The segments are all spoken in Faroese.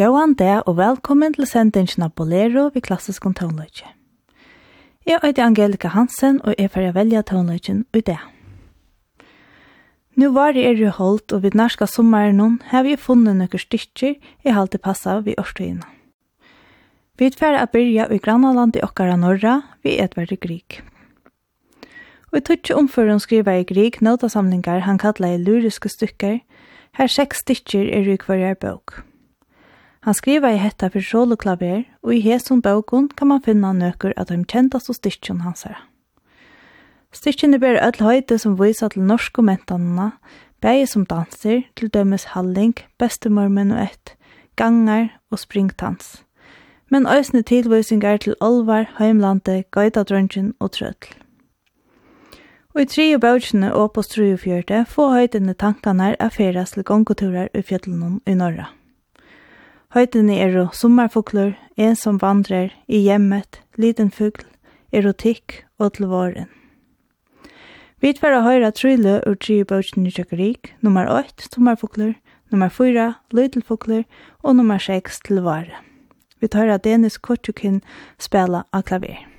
Gåan det, og velkommen til sendingen av Bolero ved klassisk om tonløyke. Jeg er Angelika Hansen, og jeg får velge tonløyken ut det. Nå var det er i holdt, og ved norske sommeren nå har vi funnet noen stykker i halte passet ved årstøyene. Vi er ferdig å begynne i grannaland i Okkara Norra, ved Edvard Grieg. Og i tøtje omføren skriver i Grieg notasamlinger han kallet i lyriske stykker, her seks stykker er i hver bøk. Han skriva i hetta fyrir soloklaver, og i hesum bøkun kan man finna nøkker at de kjentast og styrkjon hans her. Styrkjene ber öll høyde som visa til norske mentanene, bæge som danser, til dømes halling, bestemormen og ett, gangar og springtans. Men øsne tilvisingar til olvar, heimlande, gøydadrøntgen og trøtl. Og i tre og bøtjene og på strujefjørte få høydene tankene er affæres til gongoturer i fjöllene i norra. Høytene eru sommerfugler, en som vandrer, i hjemmet, liten fugl, erotikk og til våren. Vi tar å høre trylle ur tre bøtjen i Tjøkkerik, nummer 8, sommerfugler, nummer 4, lydelfugler og nummer 6, til våren. Vi tar av Dennis Kortjukin spela av klaver.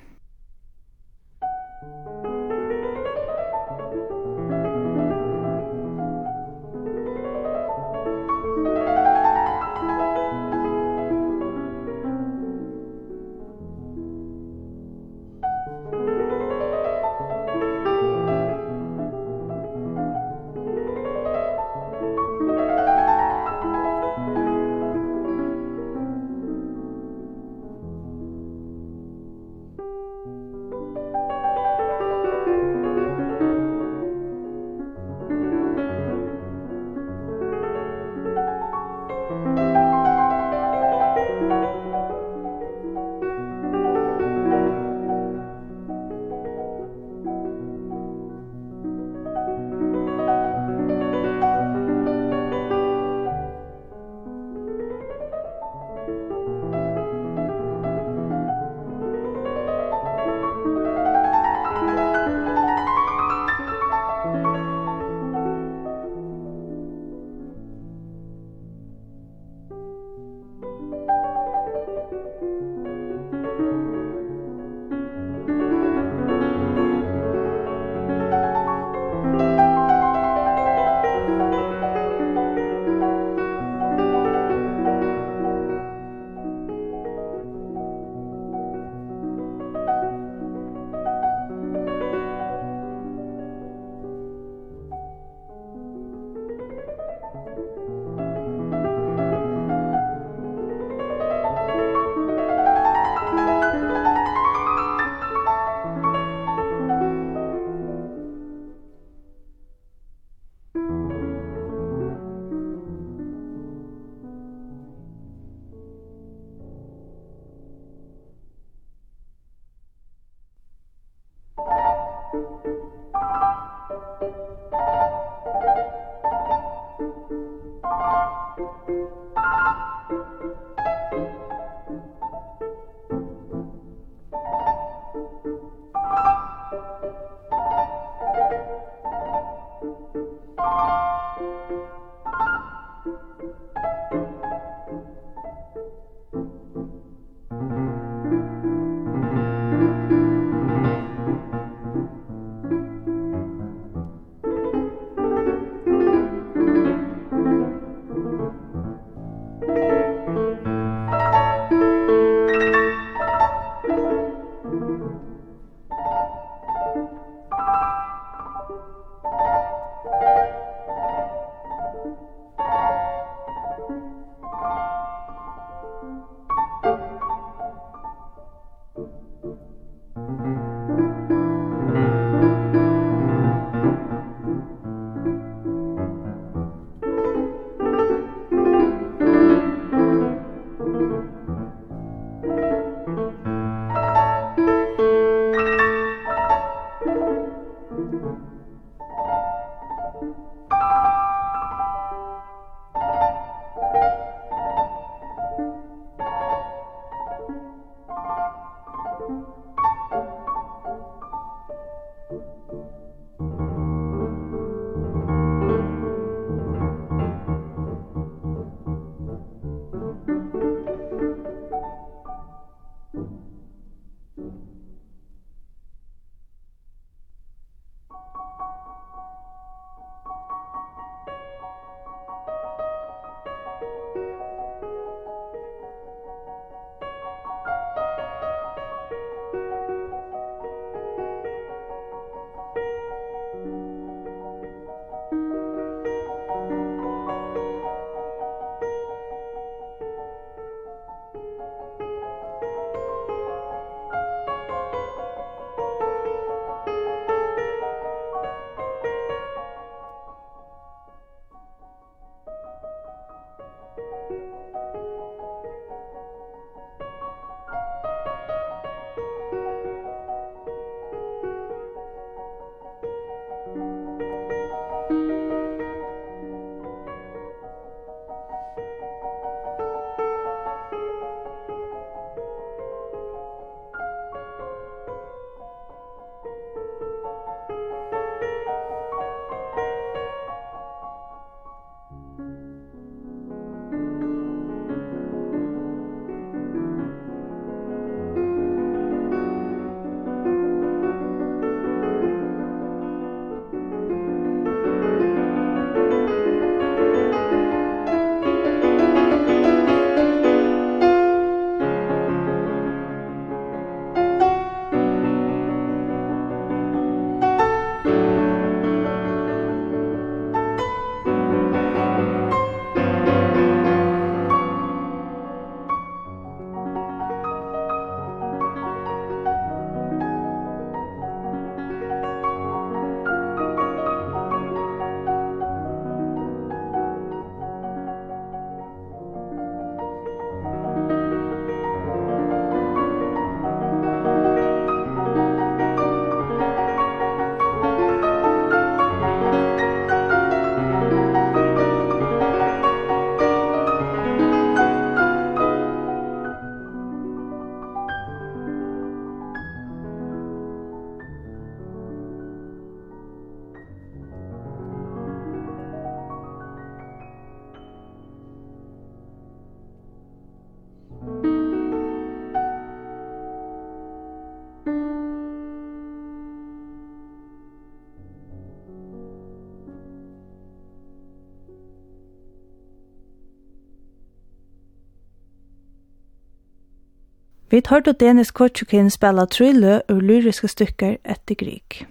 Vi tar då Dennis Kotchukin spela trylle ur lyriska stykker etter Grieg.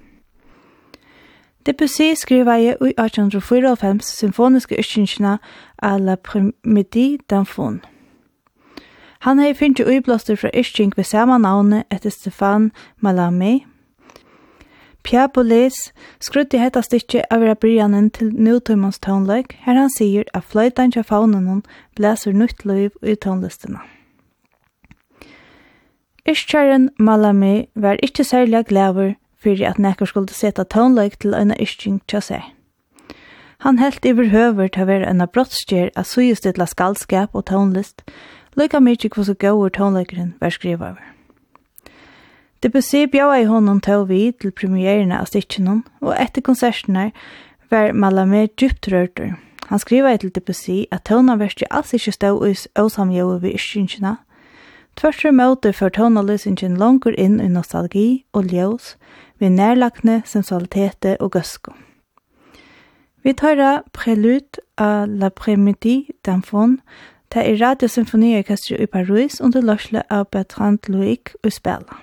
Debussy skriva i 1894 symfoniske utkynnskina a la Primidi Danfon. Han hei finnst uiblåster fra utkynnsk ved samme navne etter Stefan Malami. Pierre Boulez skrutt i hetta stykje av vera brianen til nutøymans tånløk, her han sier at fløytan tja faunen blæser nytt løyv i tånlistina. Ischaren Malami var ikkje særlig glæver fyrir at nekkar skulle seta tånløyk til eina isching tja seg. Han helt iver høver til å være en brottstjer av suyestidla skaldskap og tånlist, lykka mykje hva så gauur tånløykeren var skriva over. Debussy bjaua i honom tå vi til premierina av stikkjennom, og etter konsertene var Malami djupt rørtur. Han skriva til Debussy at tånaverst i alls ikkje stå us åsamjøve vi ischingina, Tvørtur møte for tonalysingen langer inn i nostalgi og ljós, vi nærlagne sensualitete og gøsko. Vi tøyra prelut av La Prémidi d'Anfon, det er radiosymfoniorkestret i Paris under løsle av Bertrand Loic og spela.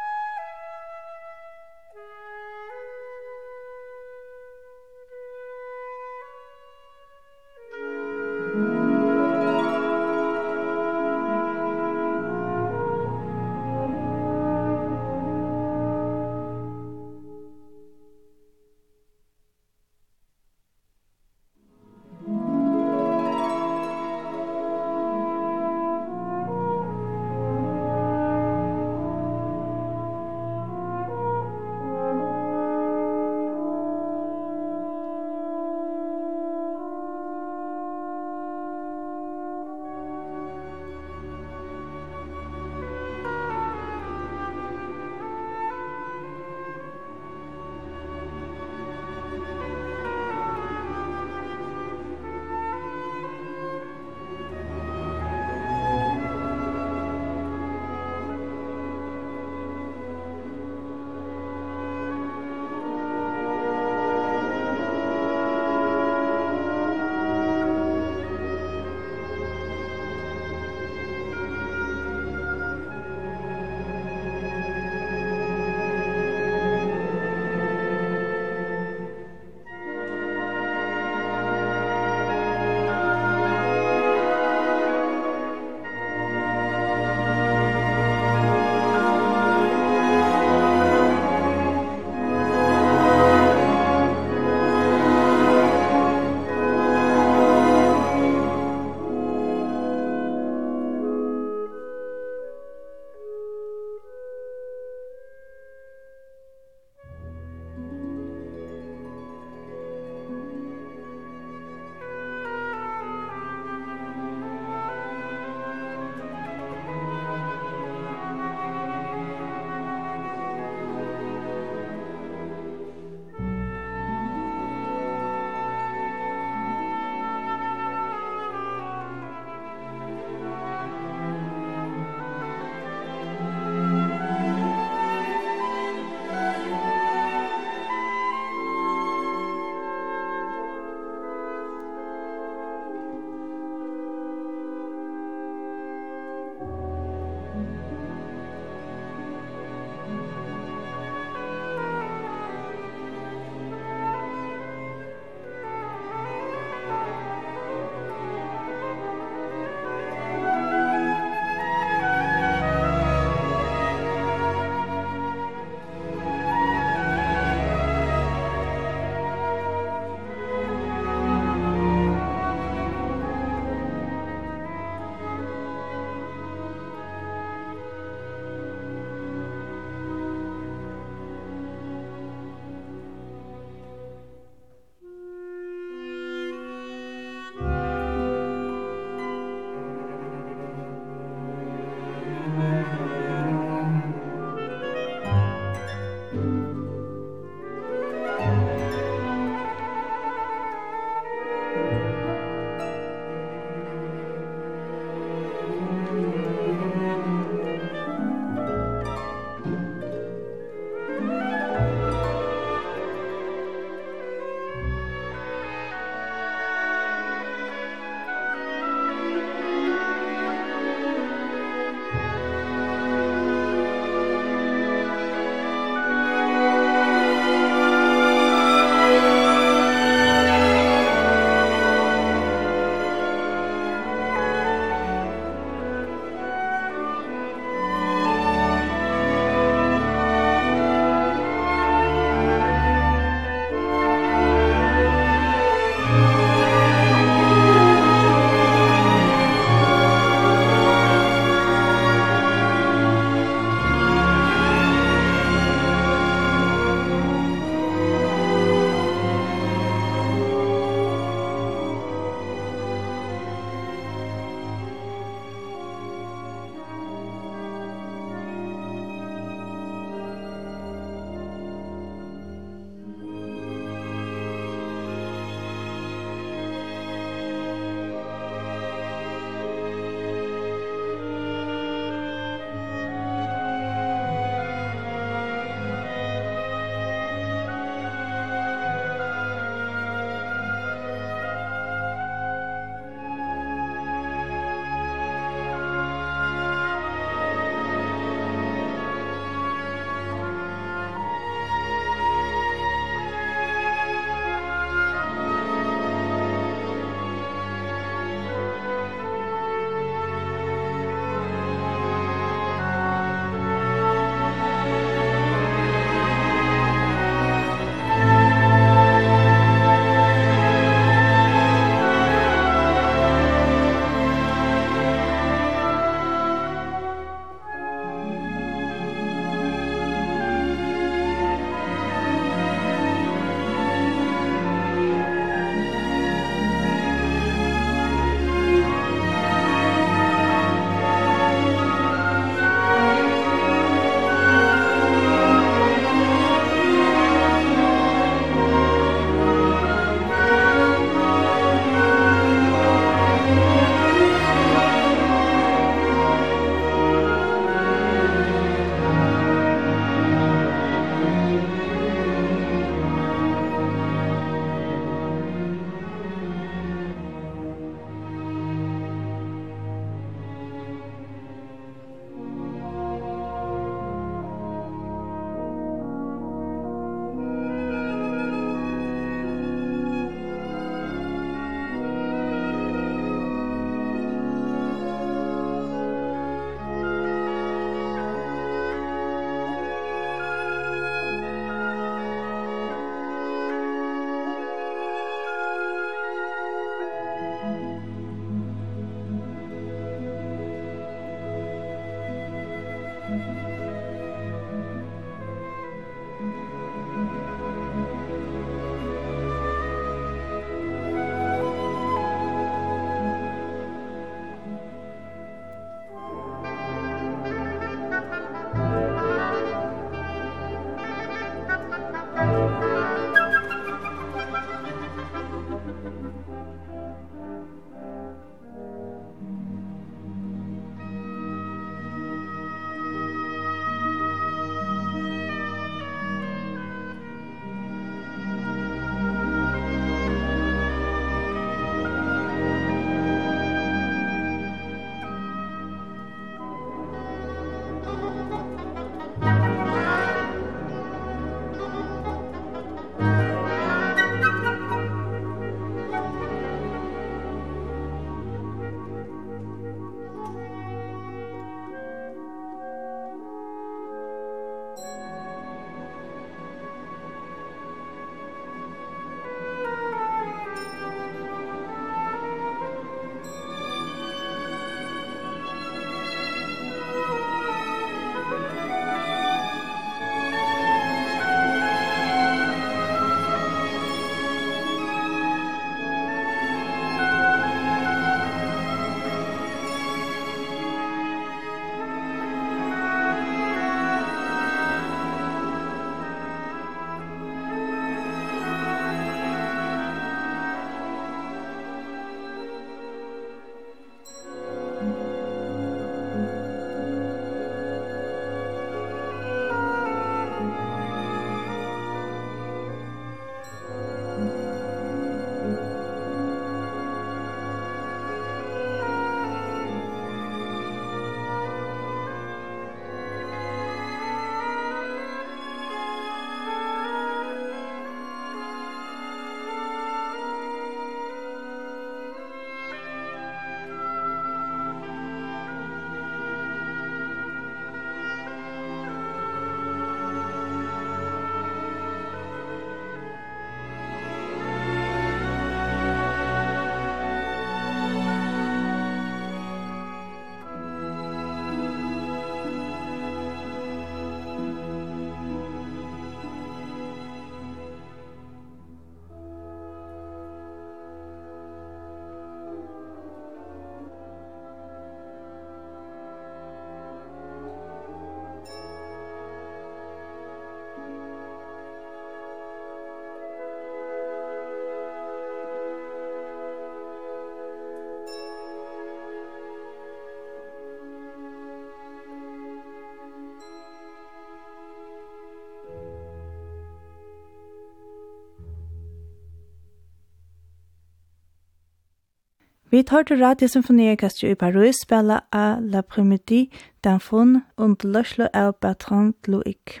Vi tar til Radiosymfoniorkestret i Paris spela a La Primiti, Danfon und Løslo av Bertrand Loic.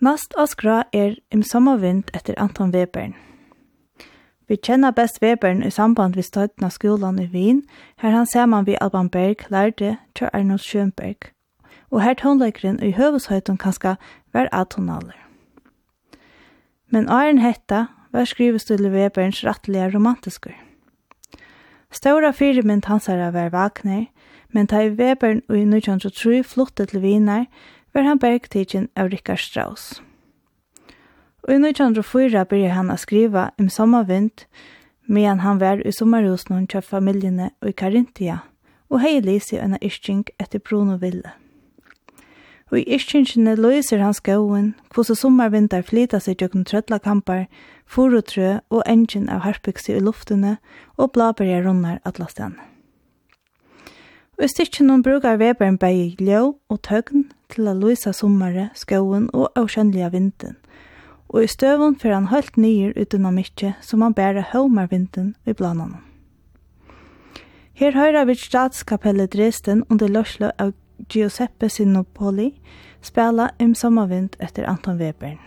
Nast av skra er Im sommervind etter Anton Webern. Vi kjenner best Webern i samband vi støtten av skolan i Wien, her han ser man vi Alban Berg lærte til Arnold Schönberg, og her tonleikeren i høveshøyton kanskje var atonaler. Men Arne hetta var skrivestil Weberns rattelige romantisker. Stora fyrirmynd hansara var Wagner, men ta i Webern og i 1903 flottet til Wiener, var han bergtidgen av Richard Strauss. Og i 1904 byrja han a skriva om sommervind, medan han var i sommerhusen hon kjøpt familjene og i Karintia, og hei lise en yrking etter Bruno Ville. Og i iskjengene løser hans gåen, hvordan sommervinter flyter seg gjøkken trødlakamper, forutrø og engine av harpiksi i luftene, og blaberger runder atlastene. Og i stikkene brukar Weberen bei ljø og tøgn til å løse sommere, skåen og avkjønnelige vinden. Og i støvun fer han høyt nyer uten av mykje, som han bærer høymervinden i blanene. Her høyrer vi statskapellet Dresden under løslo av Giuseppe Sinopoli spela Im Sommervind etter Anton Webern.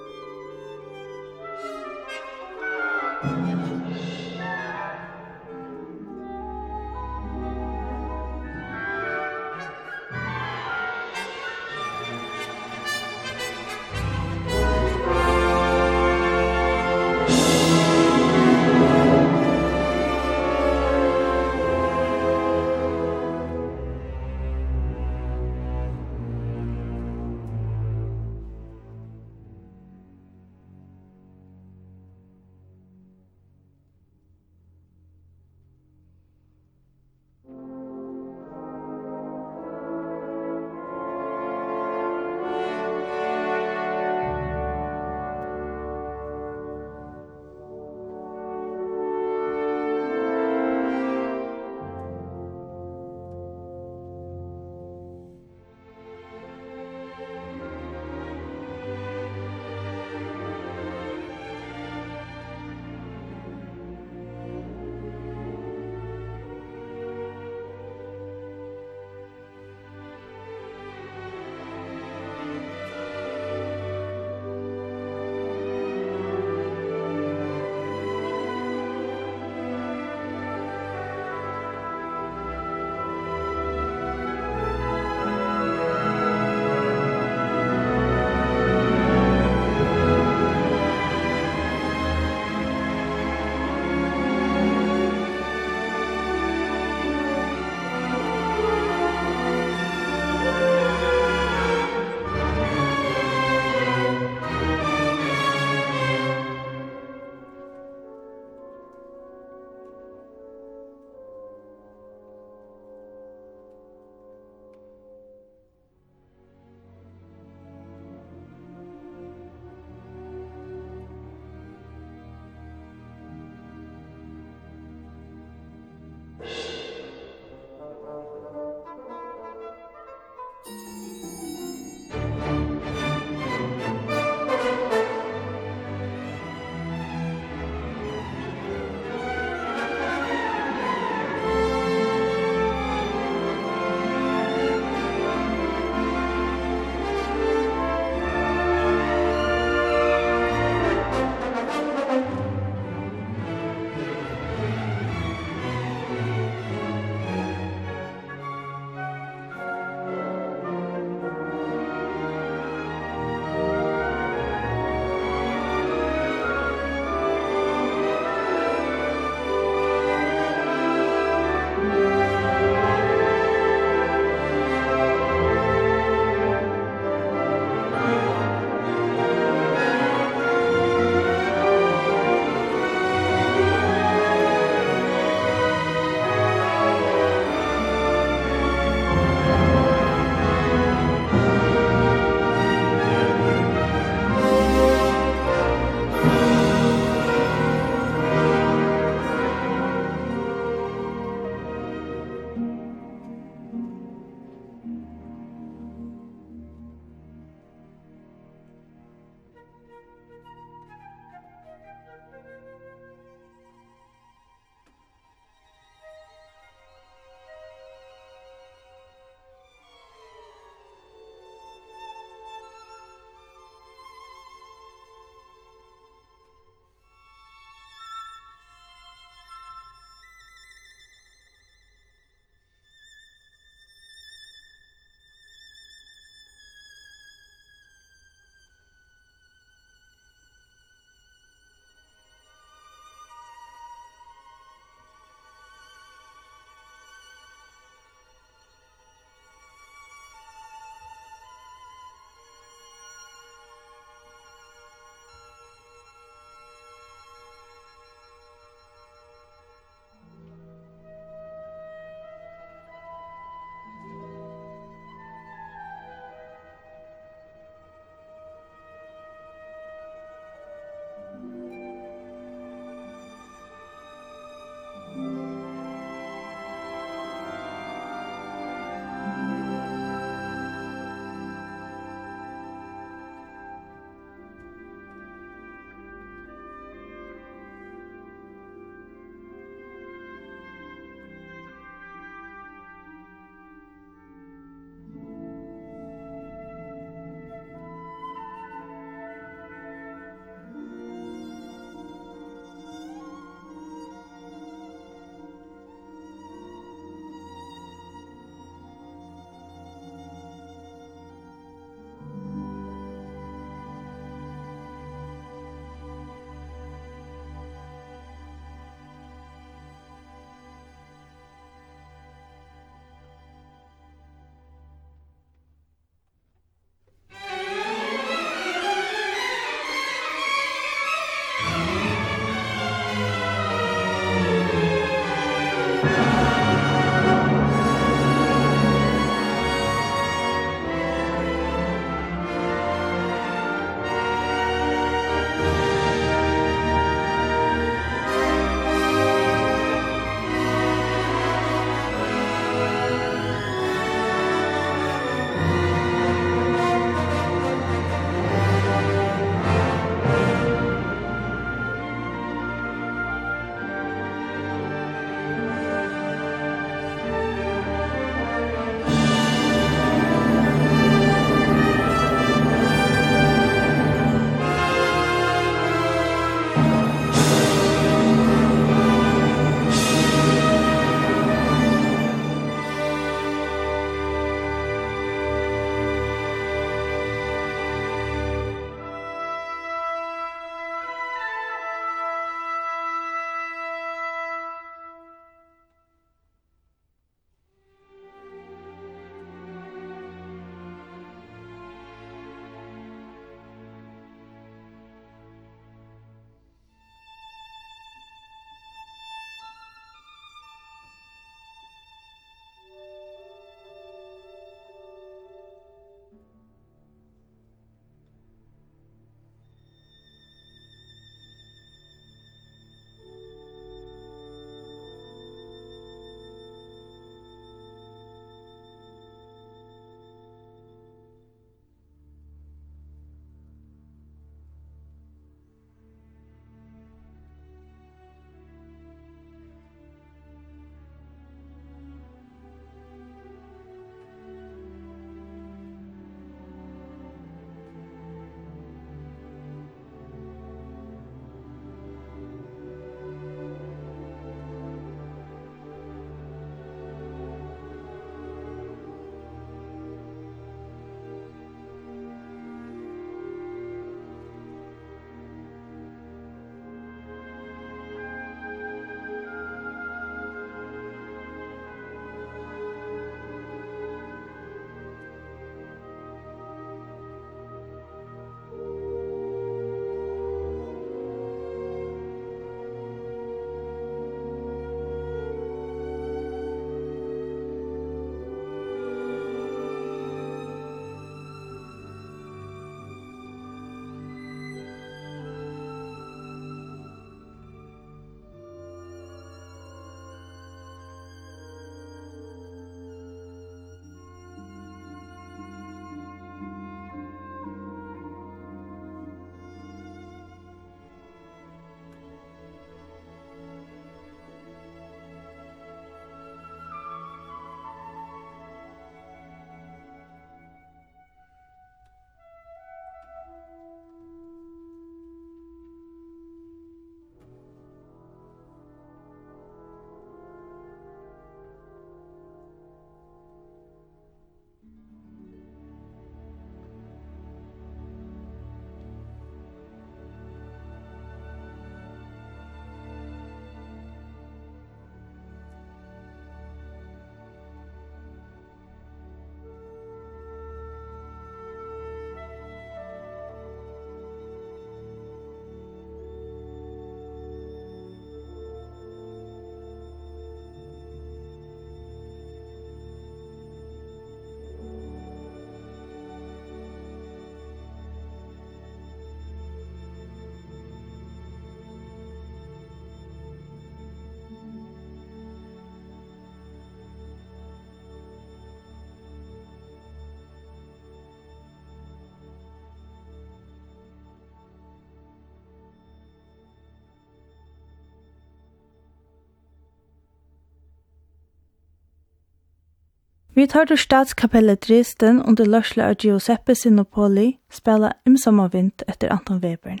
Vi tar til statskapellet Dresden under lørsle av Giuseppe Sinopoli spela imsommervind etter Anton Webern.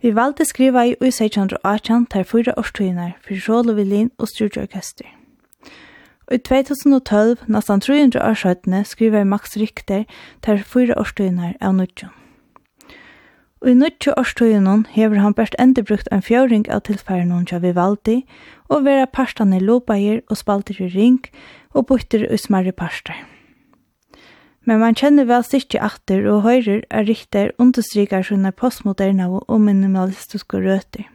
Vi valgte skriva i ui 1618 ter fyra årstøyner for Sjål og og Styrtjorkester. Og i 2012, nesten 300 årsøytene, skriver Max Richter ter fyra årstøyner av Nudjon. Og i nødtjå årstøyunum hever han best endurbrukt en fjøring av tilfærenon tja Vivaldi, og vera parstane lopair og spalter i ring, og bytter i smarre parster. Men man kjenner vel stikki atter og høyrer er riktig understrykar sånne postmoderna og minimalistiske røter.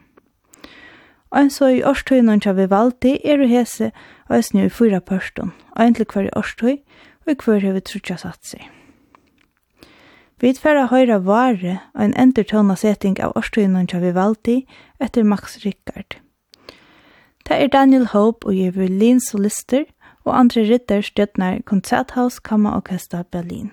Ein så i årstøyunum til Vivaldi er og hese snu i fyra pørstun, ein til hver i årstøy, og i hver vi trutja satt seg. Vi færa høyra vare og en endertåna setting av årstøynen tja Vivaldi etter Max Rickard. Det er Daniel Hope og Jeverlin solister og andre ritter støtnar Konzerthaus Kammerorkester Berlin.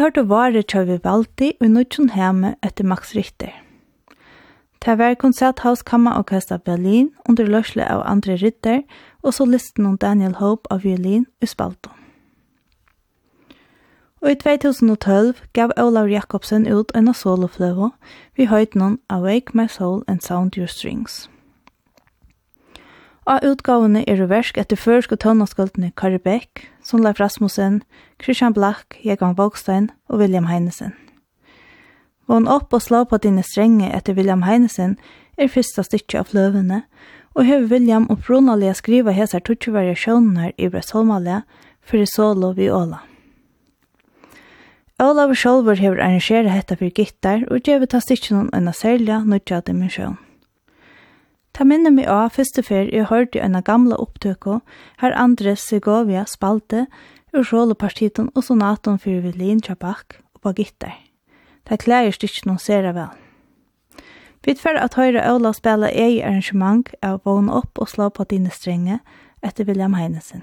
tar det vare til vi valgte og nødtjen hjemme etter Max Richter. Det var konserthaus Kammerorkester Berlin under løsle av andre Ritter, og så listen om Daniel Hope av violin i Spalto. Og i 2012 gav Olav Jakobsen ut en solofløve vi høyt noen Awake My Soul and Sound Your Strings. Av utgavene er versk etter førske tøvnaskuldene Kari Beck, Sundleif Rasmussen, Christian Black, Jegan Bogstein og William Heinesen. Vån opp og slå på dine strenge etter William Heinesen er fyrsta stykje av løvene, og hever William og Brunalia skriva hesar tutsi variasjoner i Bresolmalia for solo vi Åla. Olav Sjolver hever arrangeret hetta for gittar og gefur ta stitjunum eina selja nødja dimensjón. Ta minner meg av første fer jeg hørte en gamla opptøkko her Andres Segovia spalte ur sjålepartiton og sonaton for violin Bach og på. Ta klæger stykker noen sere vel. Vi tfer at høyre Ola spela ei arrangement av Vån opp og slå på dine strenge etter William Heinesen.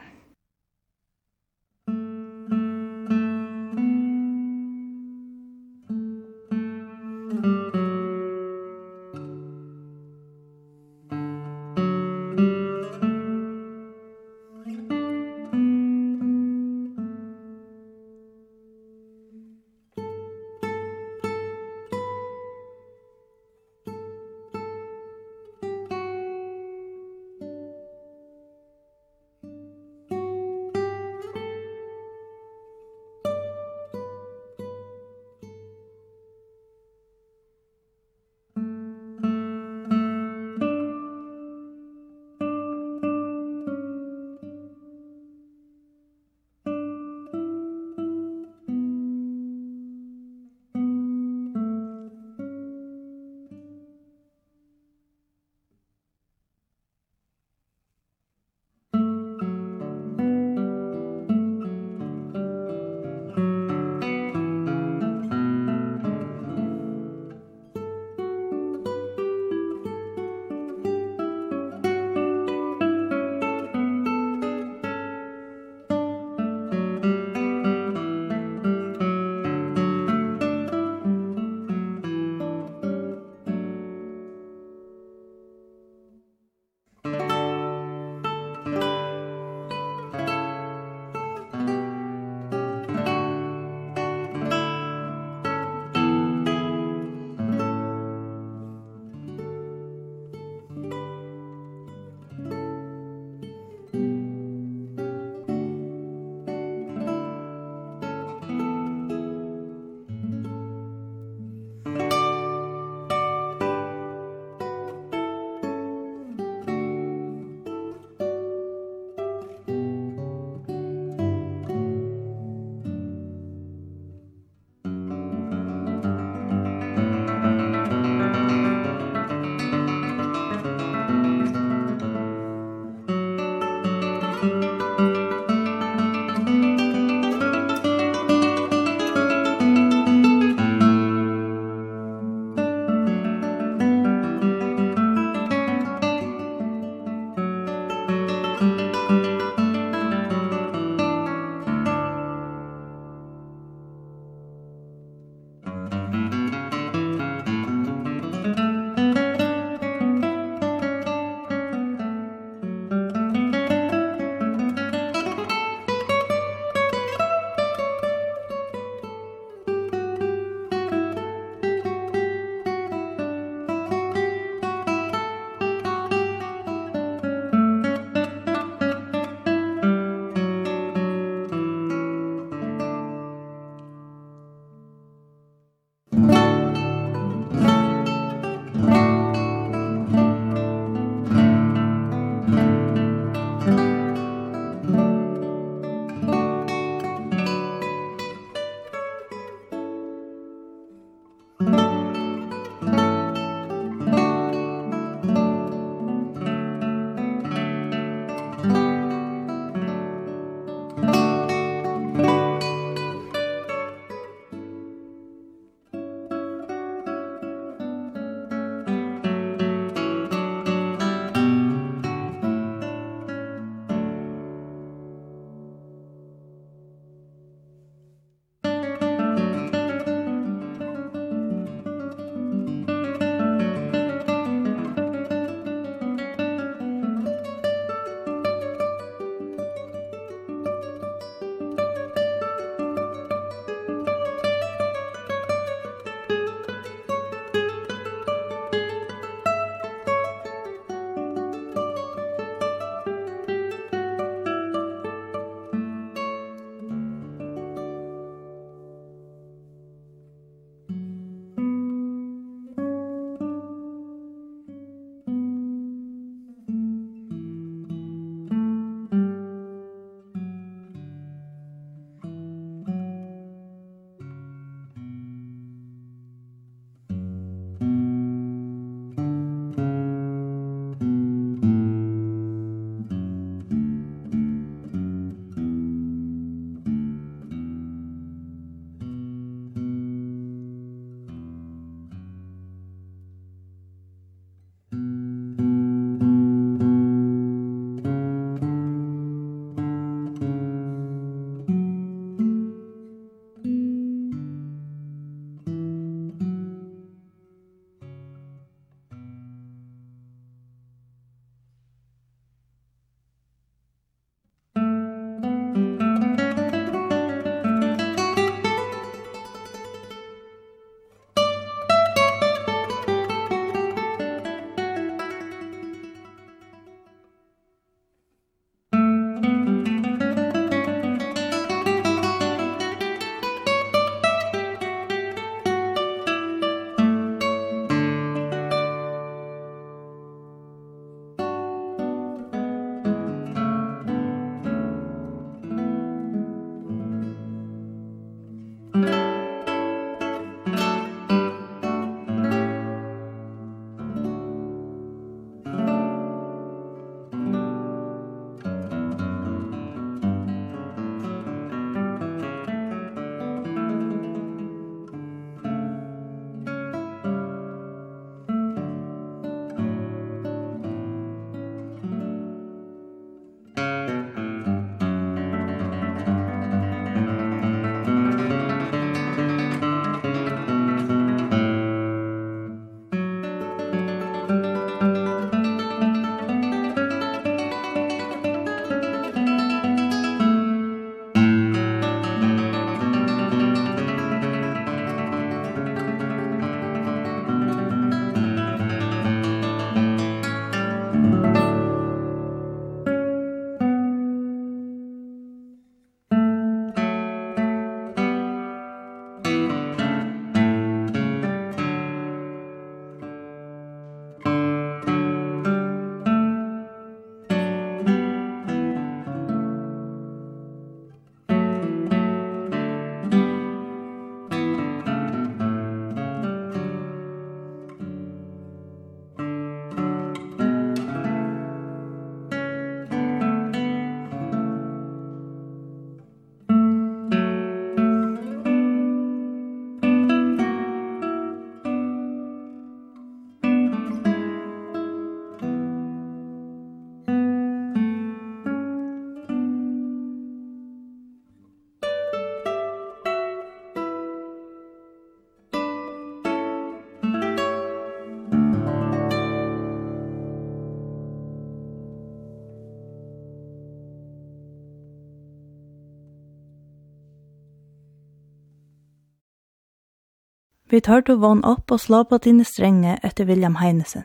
Vi tar du vann opp og slå på dine strenge etter William Heinesen.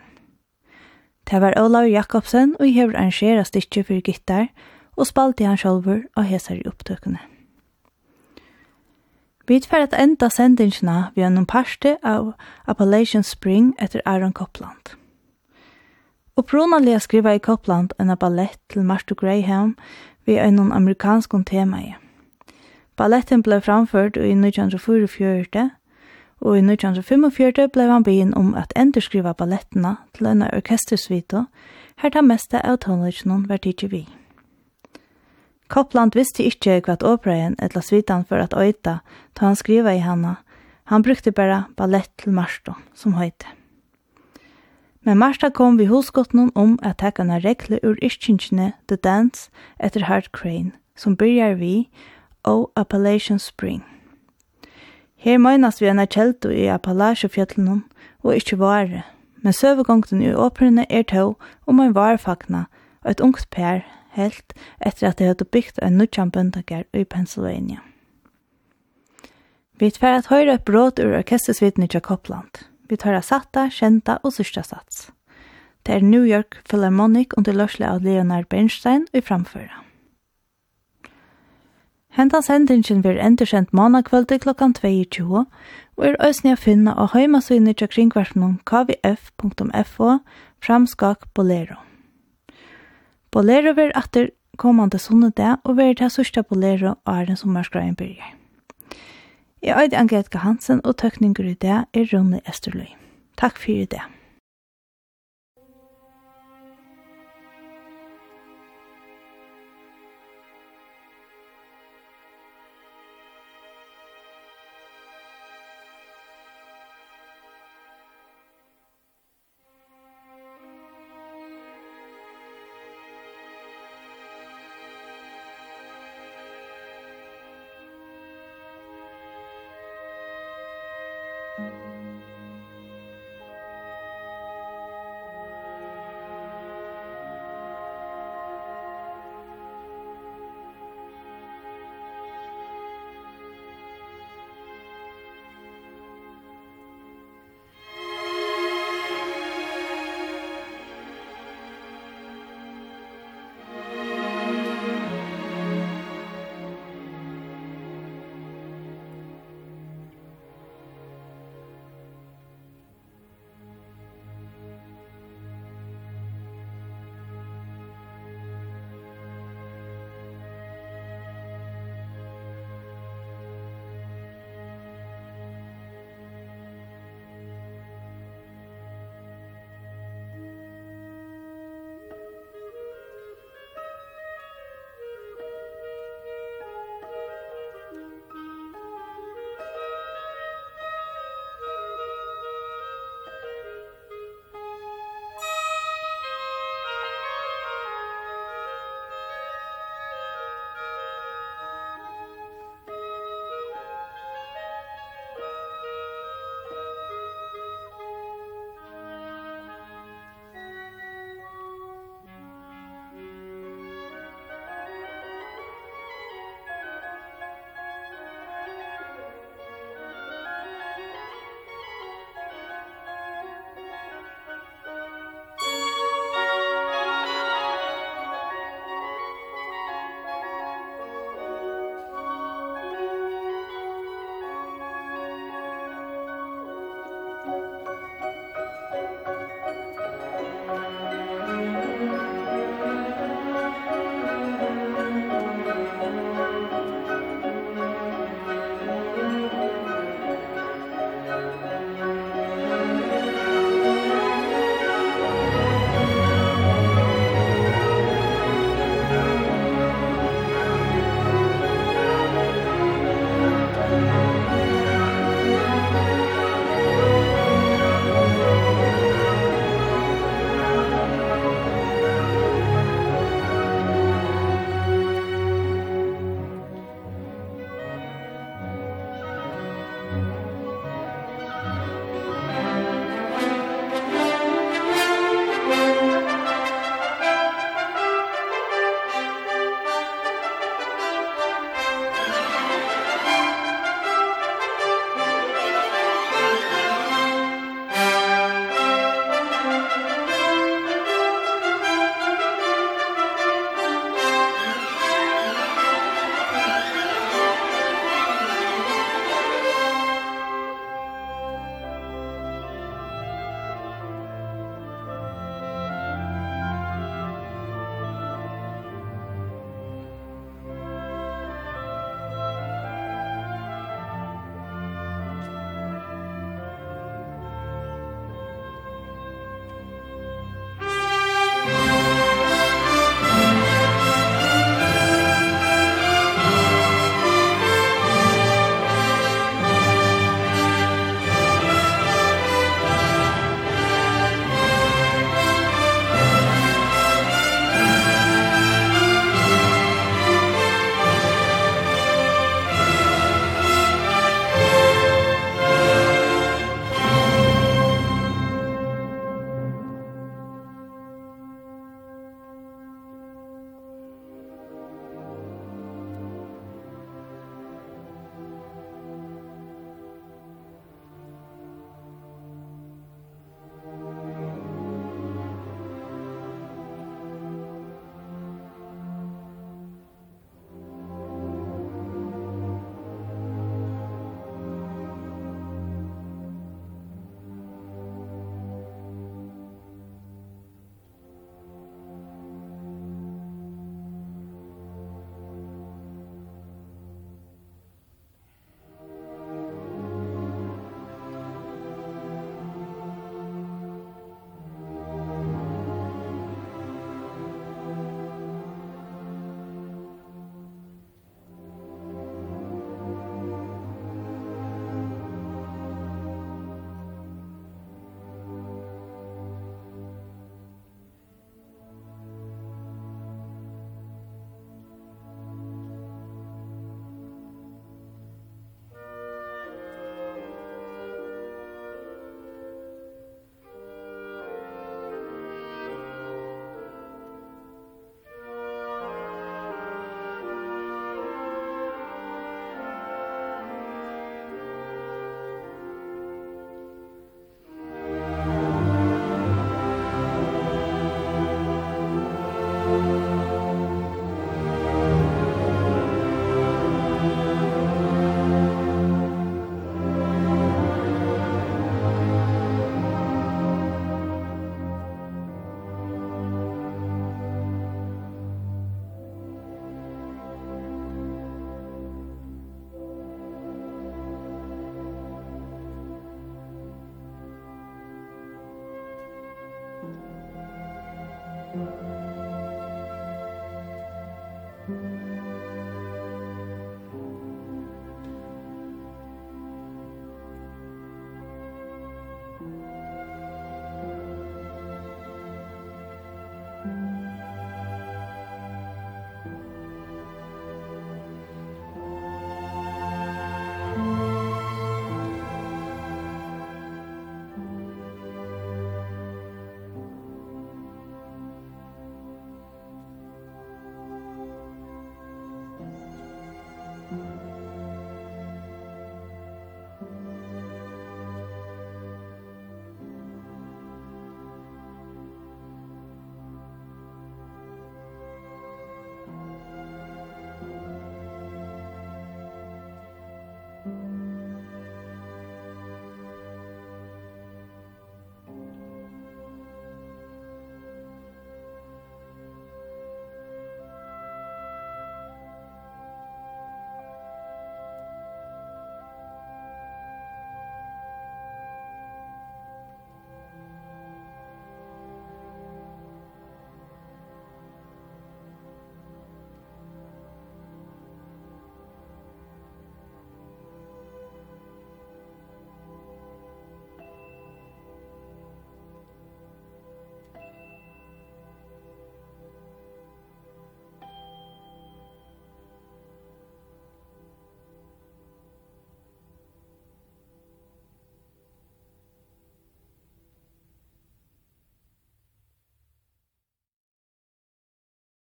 Det var Olav Jakobsen og jeg har arrangeret stykje for gittar og spalte han selv og heser i opptøkene. Vi tar et enda sendingsna vi har noen parste av Appalachian Spring etter Aaron Copland. Opprunalega skriva i Copland en ballett til Martha Graham vi en noen amerikanskon tema i. Balletten ble framført i 1944 og i 1945 blei han begynn om at endurskriva ballettene til en orkestersvito, her ta meste av tonelitjonen var tidsi vi. Kopland visste ikkje hva operaen etla svitan for at øyta, ta han skriva i hana, han brukte bara ballett til Marsta, som høyte. Men Marsta kom vi hosgottnum om at tekkana regler ur iskinkjene The Dance etter Hard Crane, som byrjar vi, O Appalachian Spring. Her møgnast vi eina kjeldu i Appalachefjallunum og ikkje vare, men søvegongten i åprene er tå om ein varefagna og et ungt per helt etter at de hadde bygd ein nudjan bøndager i Pennsylvania. Vi tver at høyre et bråd ur orkestersviten i Jakobland. Vi tar av satta, kjenta og sørsta sats. Det er New York Philharmonic under lørsle av Leonard Bernstein i framføra. Henta sendingen blir endersendt mannakvöld klokkan 22 og er òsni a finna á heimasynir tja kringverfnum kvf.fo framskak bolero. Bolero ver atter komande sunnedag og ver til sørsta bolero æren som mørskreien byrjar. Jeg er Angelika Hansen og tøkninger i det er Ronny Esterløy. Takk fyrir det.